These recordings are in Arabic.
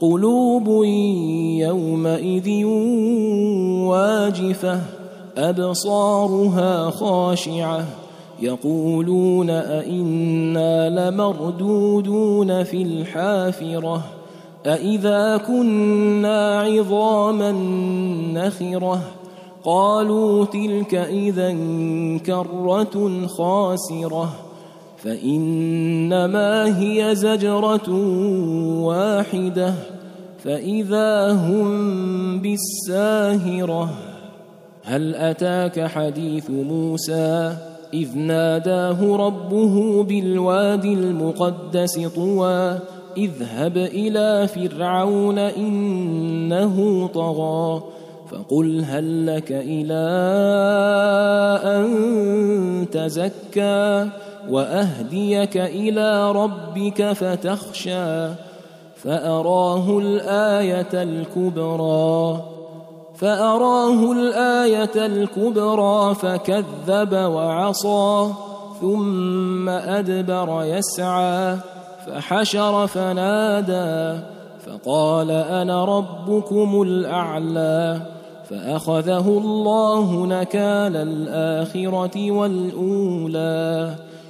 قلوب يومئذ واجفة أبصارها خاشعة يقولون أئنا لمردودون في الحافرة أإذا كنا عظاما نخرة قالوا تلك إذا كرة خاسرة. فإنما هي زجرة واحدة فإذا هم بالساهرة. هل أتاك حديث موسى؟ إذ ناداه ربه بالوادي المقدس طوى اذهب إلى فرعون إنه طغى فقل هل لك إلى أن تزكى؟ وأهديك إلى ربك فتخشى فأراه الآية الكبرى فأراه الآية الكبرى فكذب وعصى ثم أدبر يسعى فحشر فنادى فقال أنا ربكم الأعلى فأخذه الله نكال الآخرة والأولى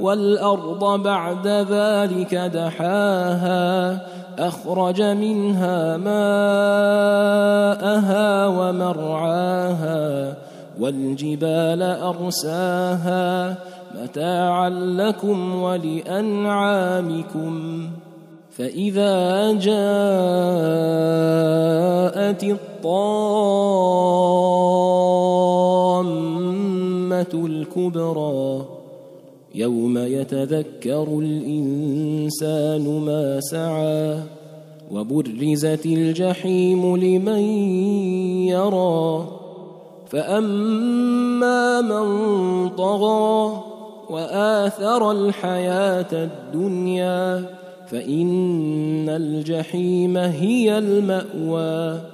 والأرض بعد ذلك دحاها أخرج منها ماءها ومرعاها والجبال أرساها. متاعا لكم ولأنعامكم. فإذا جاءت الطامة الكبرى يوم يتذكر الإنسان ما سعى وبرزت الجحيم لمن يرى فأما من طغى وآثر الحياة الدنيا فإن الجحيم هي المأوى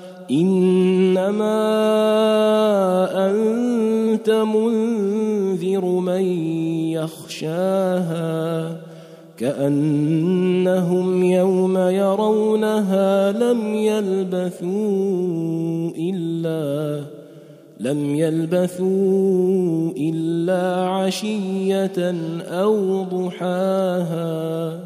إنما أنت منذر من يخشاها كأنهم يوم يرونها لم يلبثوا إلا لم يلبثوا إلا عشية أو ضحاها